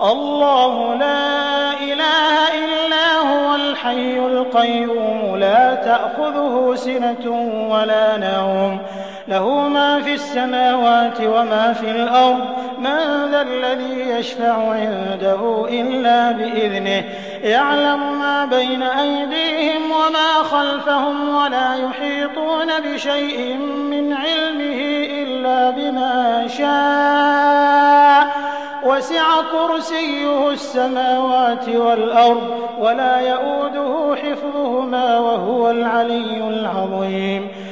اللَّهُ لَا إِلَٰهَ إِلَّا هُوَ الْحَيُّ الْقَيُّومُ لَا تَأْخُذُهُ سِنَةٌ وَلَا نَوْمٌ. لَّهُ مَا فِي السَّمَاوَاتِ وَمَا فِي الْأَرْضِ ۗ مَن ذَا الَّذِي يَشْفَعُ عِندَهُ إِلَّا بِإِذْنِهِ ۚ. يَعْلَمُ مَا بَيْنَ أَيْدِيهِمْ وَمَا خَلْفَهُمْ وَلَا يُحِيطُونَ بِشَيْءٍ مِّنْ عِلْمِهِ إِلَّا بِمَا شَاءَ ۚ. وَسِعَ كُرْسِيُّهُ السَّمَاوَاتِ وَالْأَرْضَ ۖ وَلَا يَئُودُهُ حِفْظُهُمَا ۖ وَهُوَ الْعَلِيُّ الْعَظِيمُ.